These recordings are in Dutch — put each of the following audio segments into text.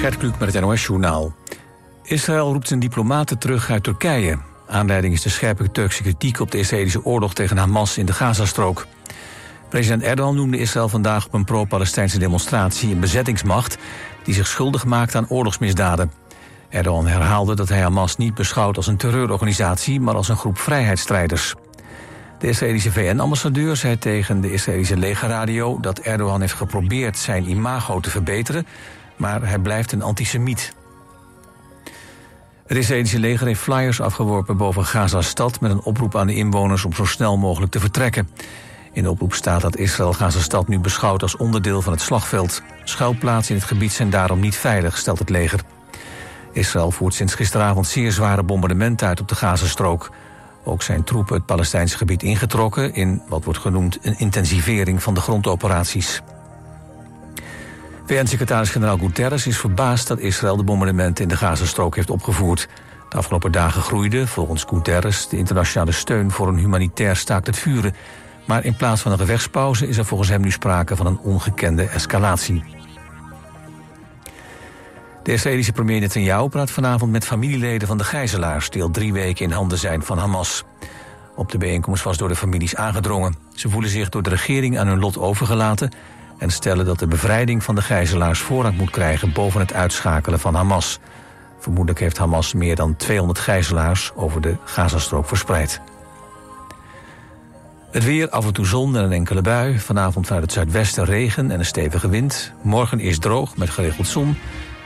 Gert Kluk met het NOS-journaal. Israël roept zijn diplomaten terug uit Turkije. Aanleiding is de scherpe Turkse kritiek op de Israëlische oorlog tegen Hamas in de Gazastrook. President Erdogan noemde Israël vandaag op een pro-Palestijnse demonstratie een bezettingsmacht die zich schuldig maakt aan oorlogsmisdaden. Erdogan herhaalde dat hij Hamas niet beschouwt als een terreurorganisatie, maar als een groep vrijheidsstrijders. De Israëlische VN-ambassadeur zei tegen de Israëlische legerradio dat Erdogan heeft geprobeerd zijn imago te verbeteren, maar hij blijft een antisemiet. Het Israëlische leger heeft flyers afgeworpen boven Gaza-stad... met een oproep aan de inwoners om zo snel mogelijk te vertrekken. In de oproep staat dat Israël Gaza-stad nu beschouwt als onderdeel van het slagveld. Schuilplaatsen in het gebied zijn daarom niet veilig, stelt het leger. Israël voert sinds gisteravond zeer zware bombardementen uit op de Gazastrook. Ook zijn troepen het Palestijnse gebied ingetrokken... in wat wordt genoemd een intensivering van de grondoperaties. VN-secretaris-generaal Guterres is verbaasd dat Israël de bombardementen in de Gazastrook heeft opgevoerd. De afgelopen dagen groeide, volgens Guterres, de internationale steun voor een humanitair staakt het vuren. Maar in plaats van een gevechtspauze is er volgens hem nu sprake van een ongekende escalatie. De Israëlische premier Netanyahu praat vanavond met familieleden van de gijzelaars... die al drie weken in handen zijn van Hamas. Op de bijeenkomst was door de families aangedrongen. Ze voelen zich door de regering aan hun lot overgelaten en stellen dat de bevrijding van de gijzelaars voorrang moet krijgen boven het uitschakelen van Hamas. Vermoedelijk heeft Hamas meer dan 200 gijzelaars over de Gazastrook verspreid. Het weer, af en toe zon en een enkele bui. Vanavond vanuit het zuidwesten regen en een stevige wind. Morgen is droog met geregeld zon.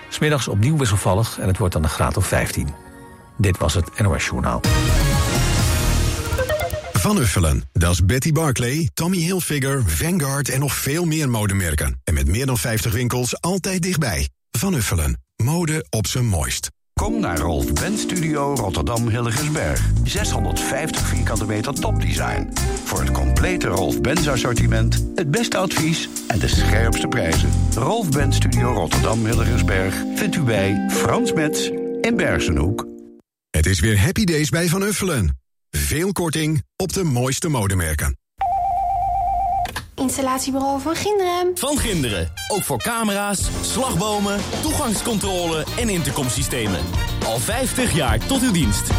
Smiddags opnieuw wisselvallig en het wordt dan een graad of 15. Dit was het NOS Journaal. Van Uffelen. Dat is Betty Barclay, Tommy Hilfiger, Vanguard en nog veel meer modemerken. En met meer dan 50 winkels altijd dichtbij. Van Uffelen. Mode op zijn mooist. Kom naar Rolf Benz Studio Rotterdam Hilligensberg. 650 vierkante meter topdesign. Voor het complete Rolf Benz assortiment, het beste advies en de scherpste prijzen. Rolf Benz Studio Rotterdam Hilligensberg vindt u bij Frans Metz in Bergenhoek. Het is weer Happy Days bij Van Uffelen. Veel korting op de mooiste modemerken. Installatiebureau van Ginderen. Van Ginderen. Ook voor camera's, slagbomen, toegangscontrole en intercomsystemen. Al 50 jaar tot uw dienst.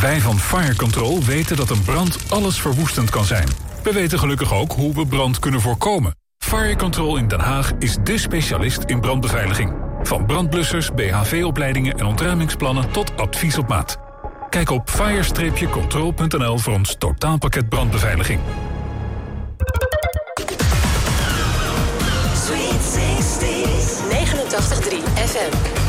Wij van Fire Control weten dat een brand alles verwoestend kan zijn. We weten gelukkig ook hoe we brand kunnen voorkomen. Fire Control in Den Haag is dé specialist in brandbeveiliging. Van brandblussers, BHV-opleidingen en ontruimingsplannen tot advies op maat. Kijk op fire-control.nl voor ons totaalpakket brandbeveiliging. Sweet 60s. 89.3 FM.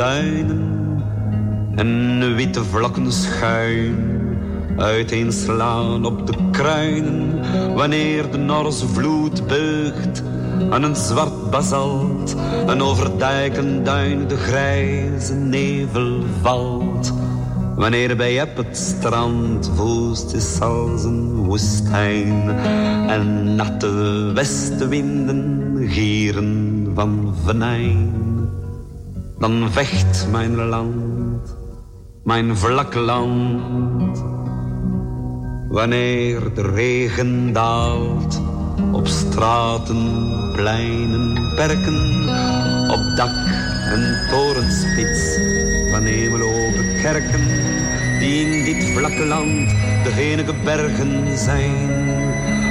Duinen en witte vlokken schuin uiteenslaan op de kruinen, wanneer de Norse vloed beugt aan een zwart basalt en over dijken duin de grijze nevel valt. Wanneer bij het strand woest is als een woestijn en natte westenwinden gieren van venijn, dan vecht mijn land, mijn vlak land. Wanneer de regen daalt op straten, pleinen, perken, op dak en torenspits van hemelopen kerken, die in dit vlakke land de enige bergen zijn.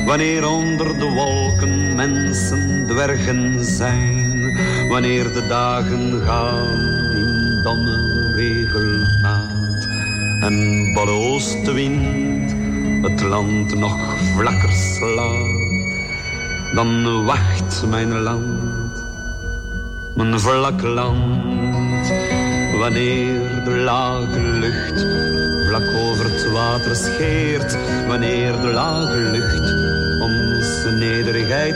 Wanneer onder de wolken mensen dwergen zijn, wanneer de dagen gaan in domme regelmaat en oostenwind het land nog vlakker slaat, dan wacht mijn land, mijn vlak land, wanneer de lage lucht vlak over het water scheert, wanneer de lage lucht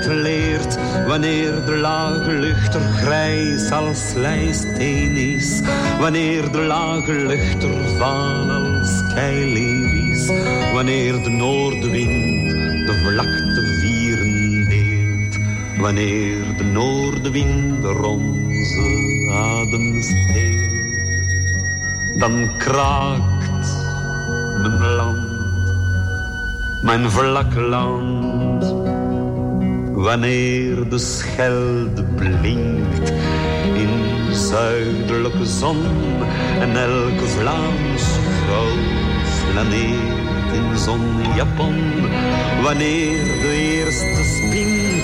leert, wanneer de lage lucht er grijs als lijsteen is, wanneer de lage lucht er vaal als keileer is, wanneer de noordenwind de vlakte vieren deelt, wanneer de noordenwind onze adem steelt, dan kraakt mijn land, mijn vlak land. Wanneer de schelde blinkt in zuidelijke zon en elke Vlaamse vrouw flaneert in zonjapon. Wanneer de eerste spin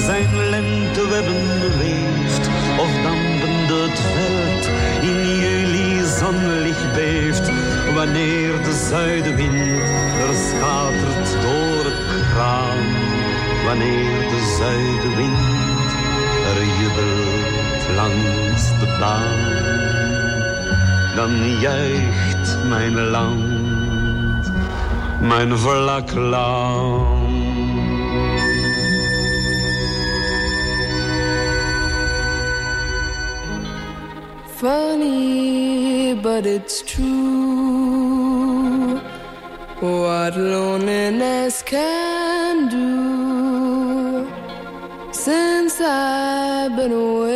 zijn lentewebben weeft of dampende het veld in juli zonlicht beeft. Wanneer de zuidenwind er schatert door het kraan. Wanneer de zuidenwind er jubelt langs de baan. Dan juicht mijn land, mijn vlak land. Funny, but it's true. What loneliness can do. I've been waiting.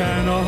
Can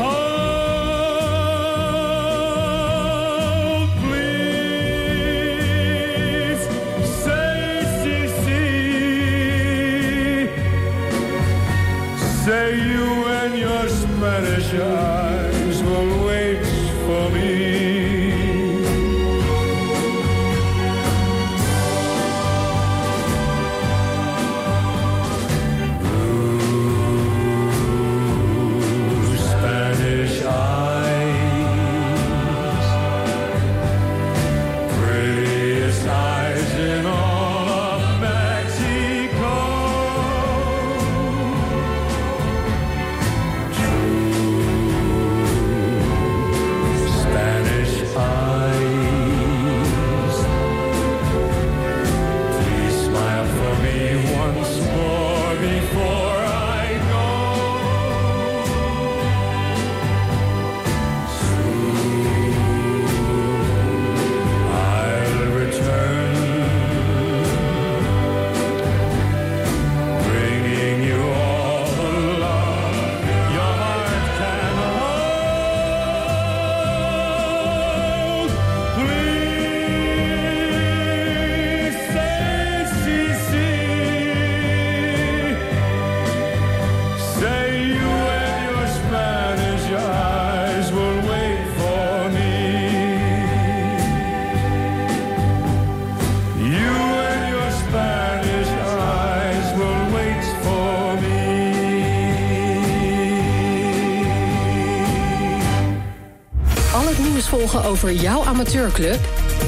over jouw amateurclub?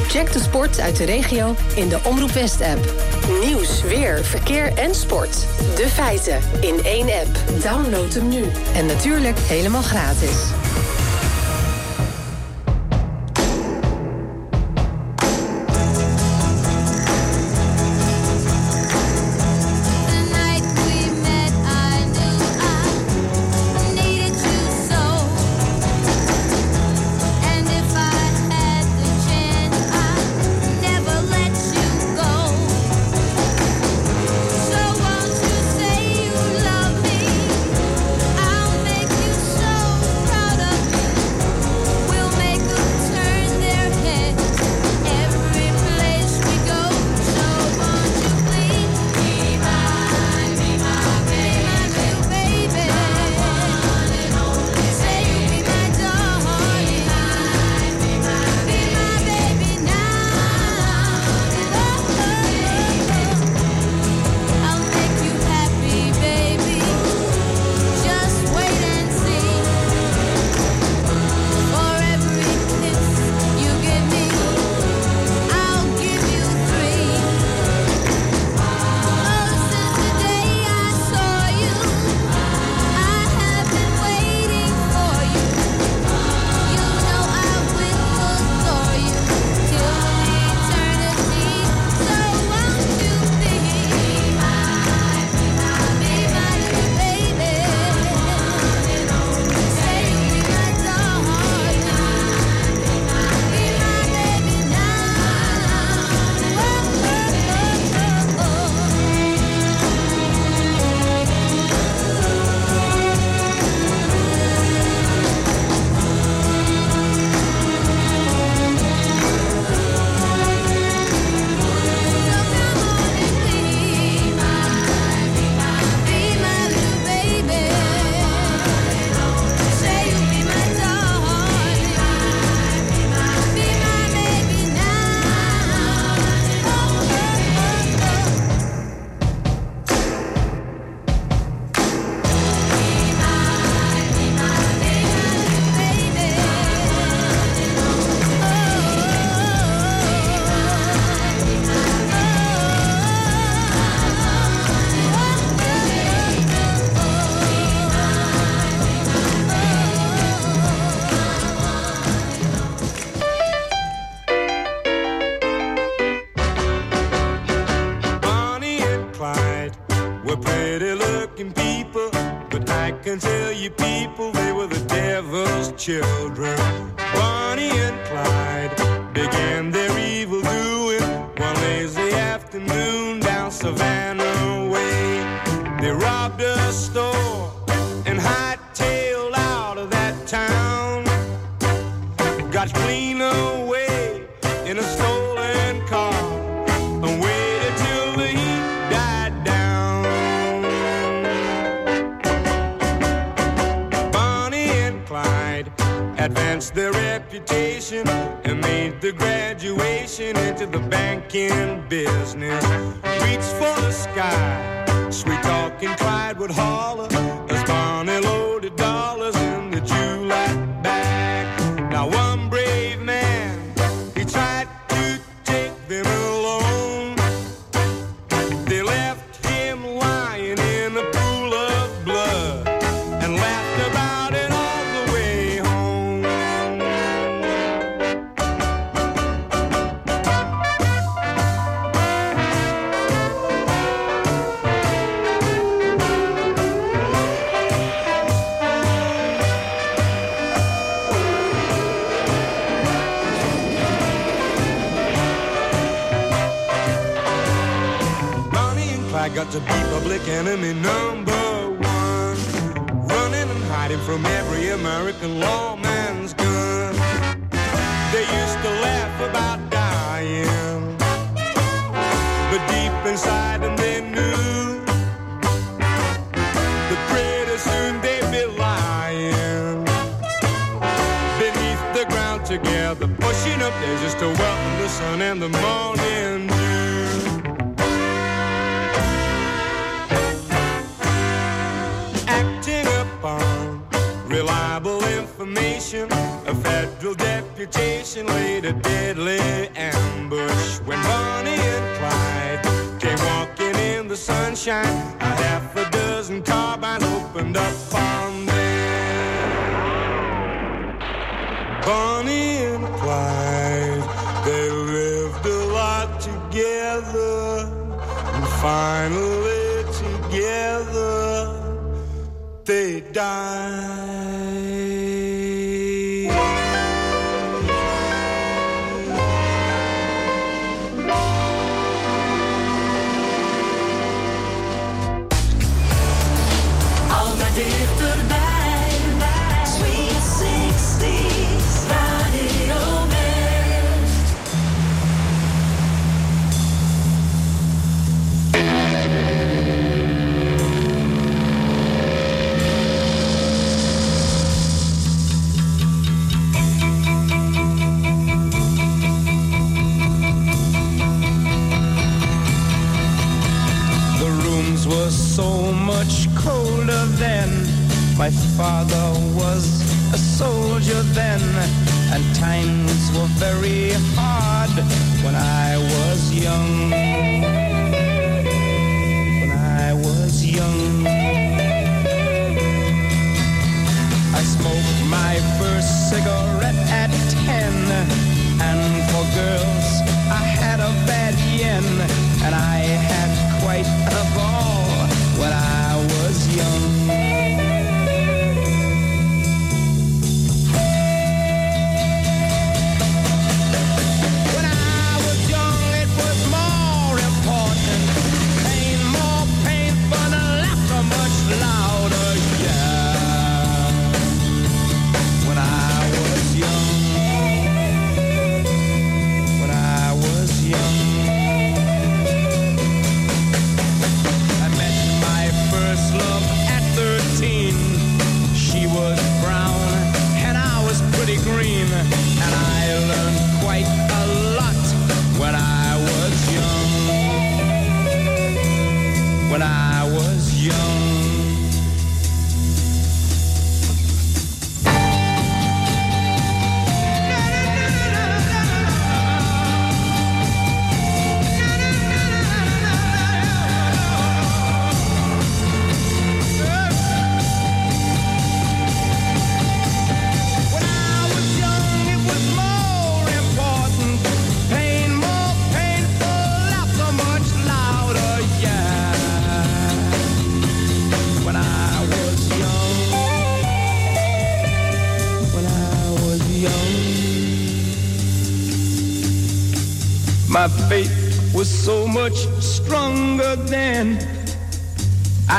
Check de sport uit de regio in de Omroep West-app. Nieuws, weer, verkeer en sport. De feiten in één app. Download hem nu. En natuurlijk helemaal gratis.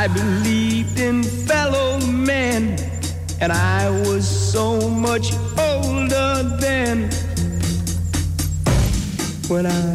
I believed in fellow men, and I was so much older then. When I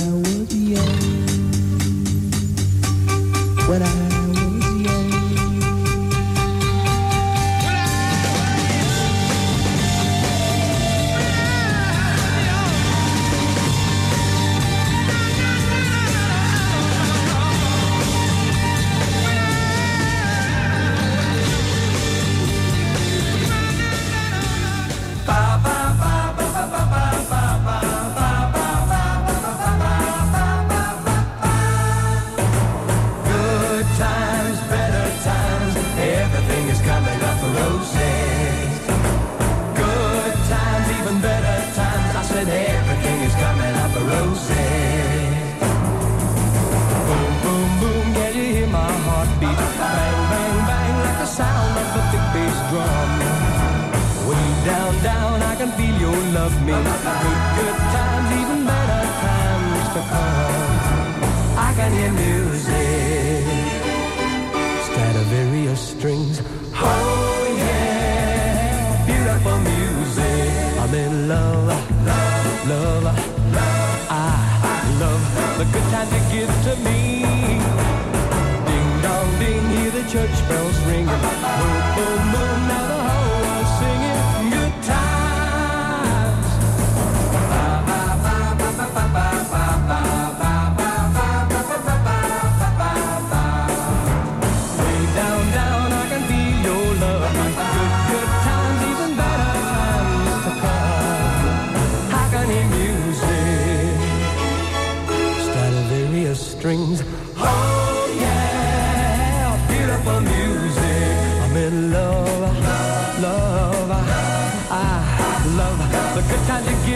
say love, love, love, love. I love the good times you give to me. Ding dong ding, hear the church bells ring. Boom boom.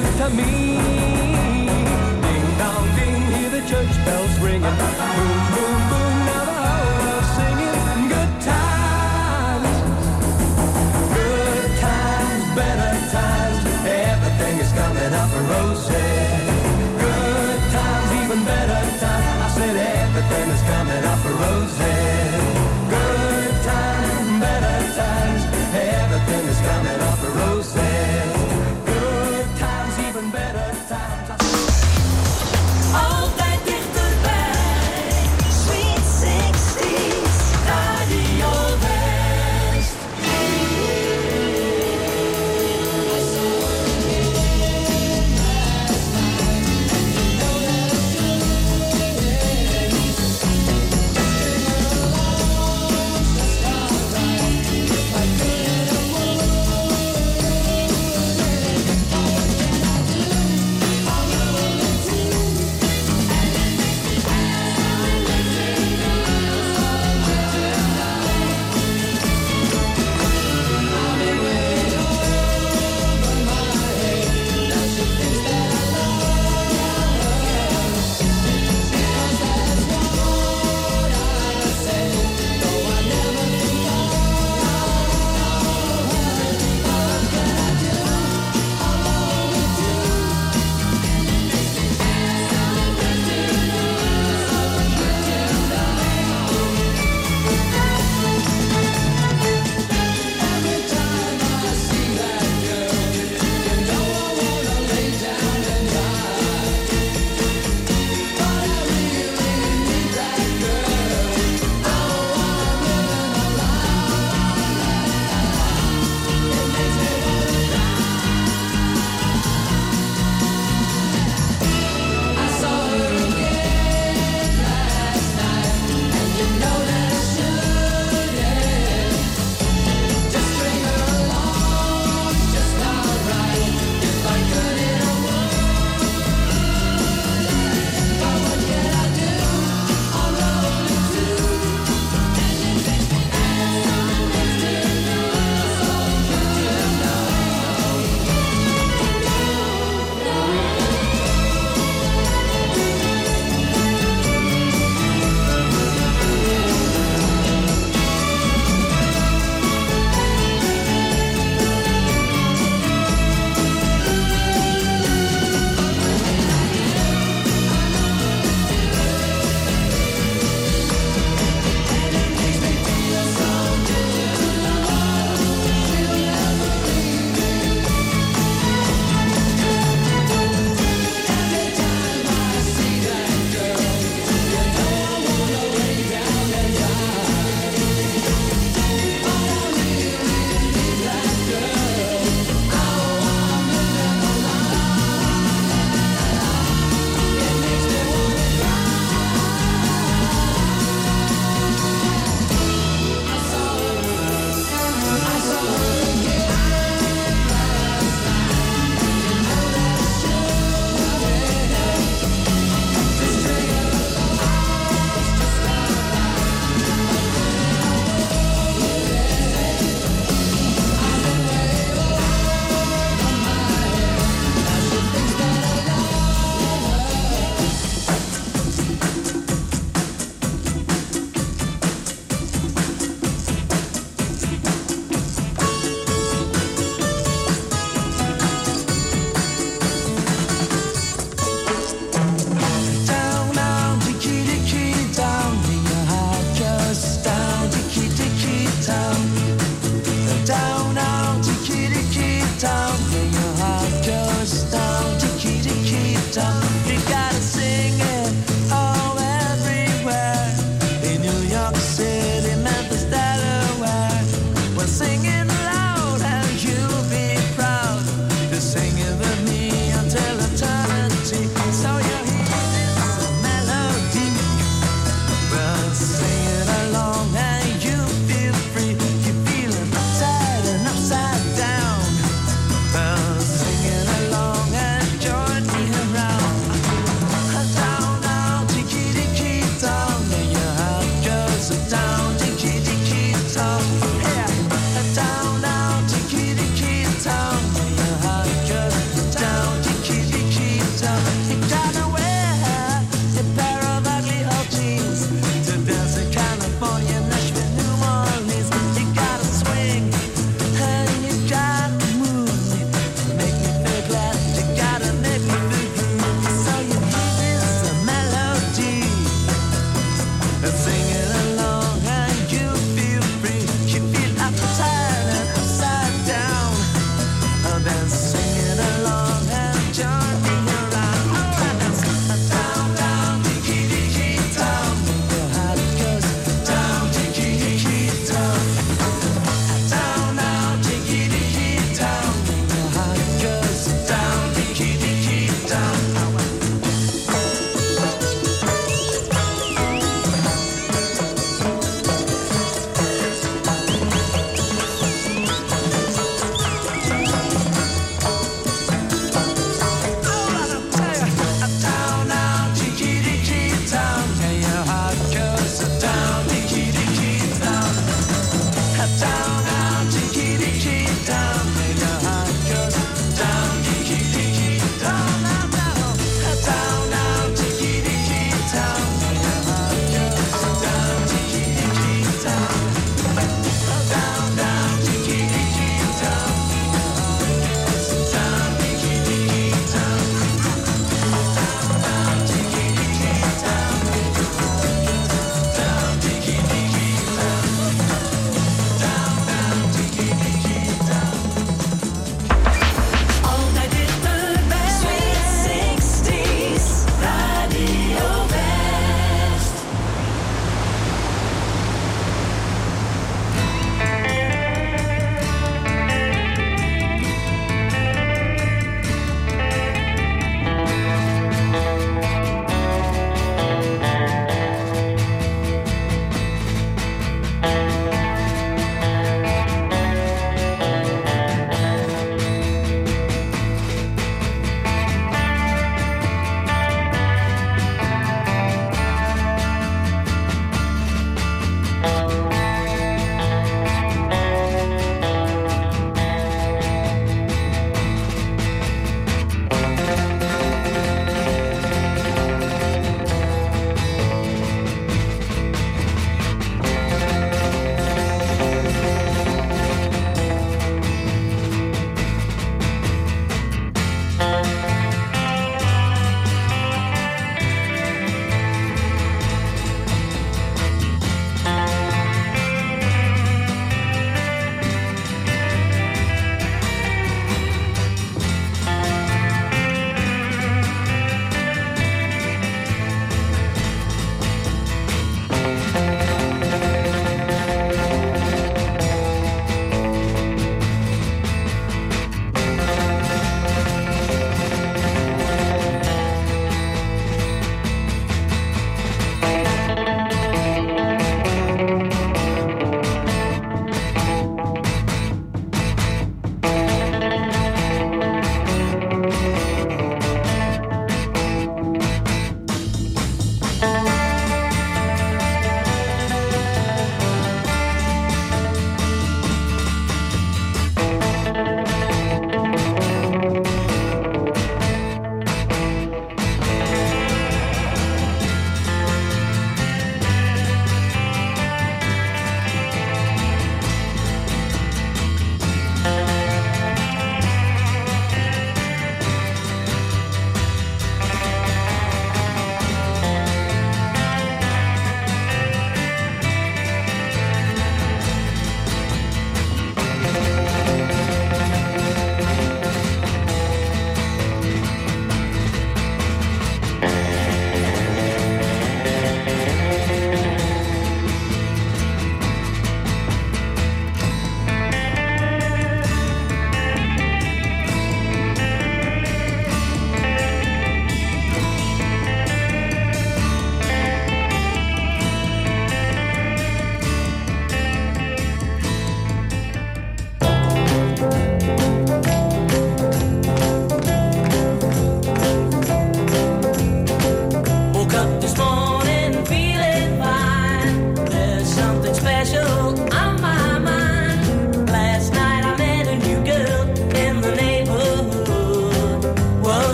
Tell me.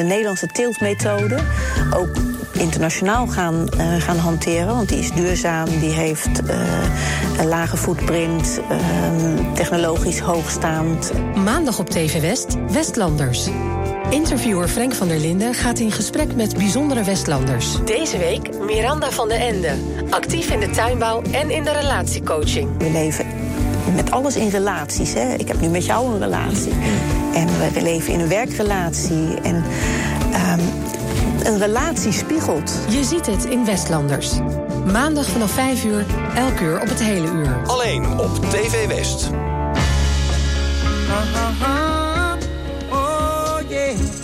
De Nederlandse teeltmethode ook internationaal gaan, eh, gaan hanteren. Want die is duurzaam, die heeft eh, een lage footprint, ehm, technologisch hoogstaand. Maandag op TV West, Westlanders. Interviewer Frank van der Linden gaat in gesprek met bijzondere Westlanders. Deze week Miranda van den Ende. Actief in de tuinbouw en in de relatiecoaching. We leven met alles in relaties. Hè? Ik heb nu met jou een relatie. En we leven in een werkrelatie. En ehm, een relatie spiegelt. Je ziet het in Westlanders. Maandag vanaf 5 uur, elk uur op het hele uur. Alleen op TV West. Oh, yeah.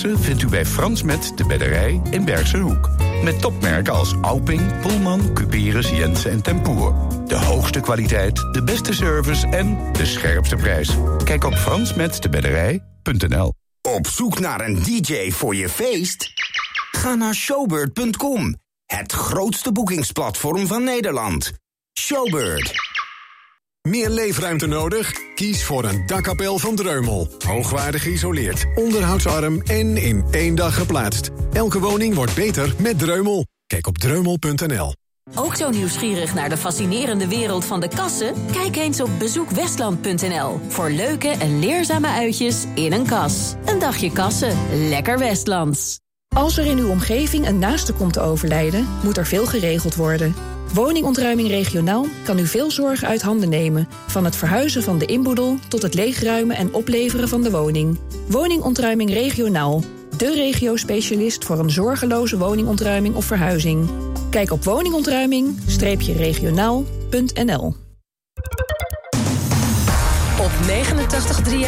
Vindt u bij Frans Met de Bedderij in Bergse Hoek. Met topmerken als Alping, Pullman, Cuperus, Jensen en Tempoer. De hoogste kwaliteit, de beste service en de scherpste prijs. Kijk op fransmetdebedderij.nl Op zoek naar een DJ voor je feest? Ga naar showbird.com, het grootste boekingsplatform van Nederland. Showbird. Meer leefruimte nodig? Kies voor een dakkapel van Dreumel. Hoogwaardig geïsoleerd, onderhoudsarm en in één dag geplaatst. Elke woning wordt beter met Dreumel. Kijk op dreumel.nl. Ook zo nieuwsgierig naar de fascinerende wereld van de kassen? Kijk eens op bezoekwestland.nl voor leuke en leerzame uitjes in een kas. Een dagje kassen, lekker Westlands. Als er in uw omgeving een naaste komt te overlijden, moet er veel geregeld worden. Woningontruiming regionaal kan u veel zorgen uit handen nemen. Van het verhuizen van de inboedel tot het leegruimen en opleveren van de woning. Woningontruiming regionaal. De regio-specialist voor een zorgeloze woningontruiming of verhuizing. Kijk op woningontruiming-regionaal.nl Op 89.3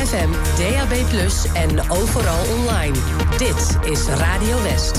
FM, DAB+, en overal online. Dit is Radio West.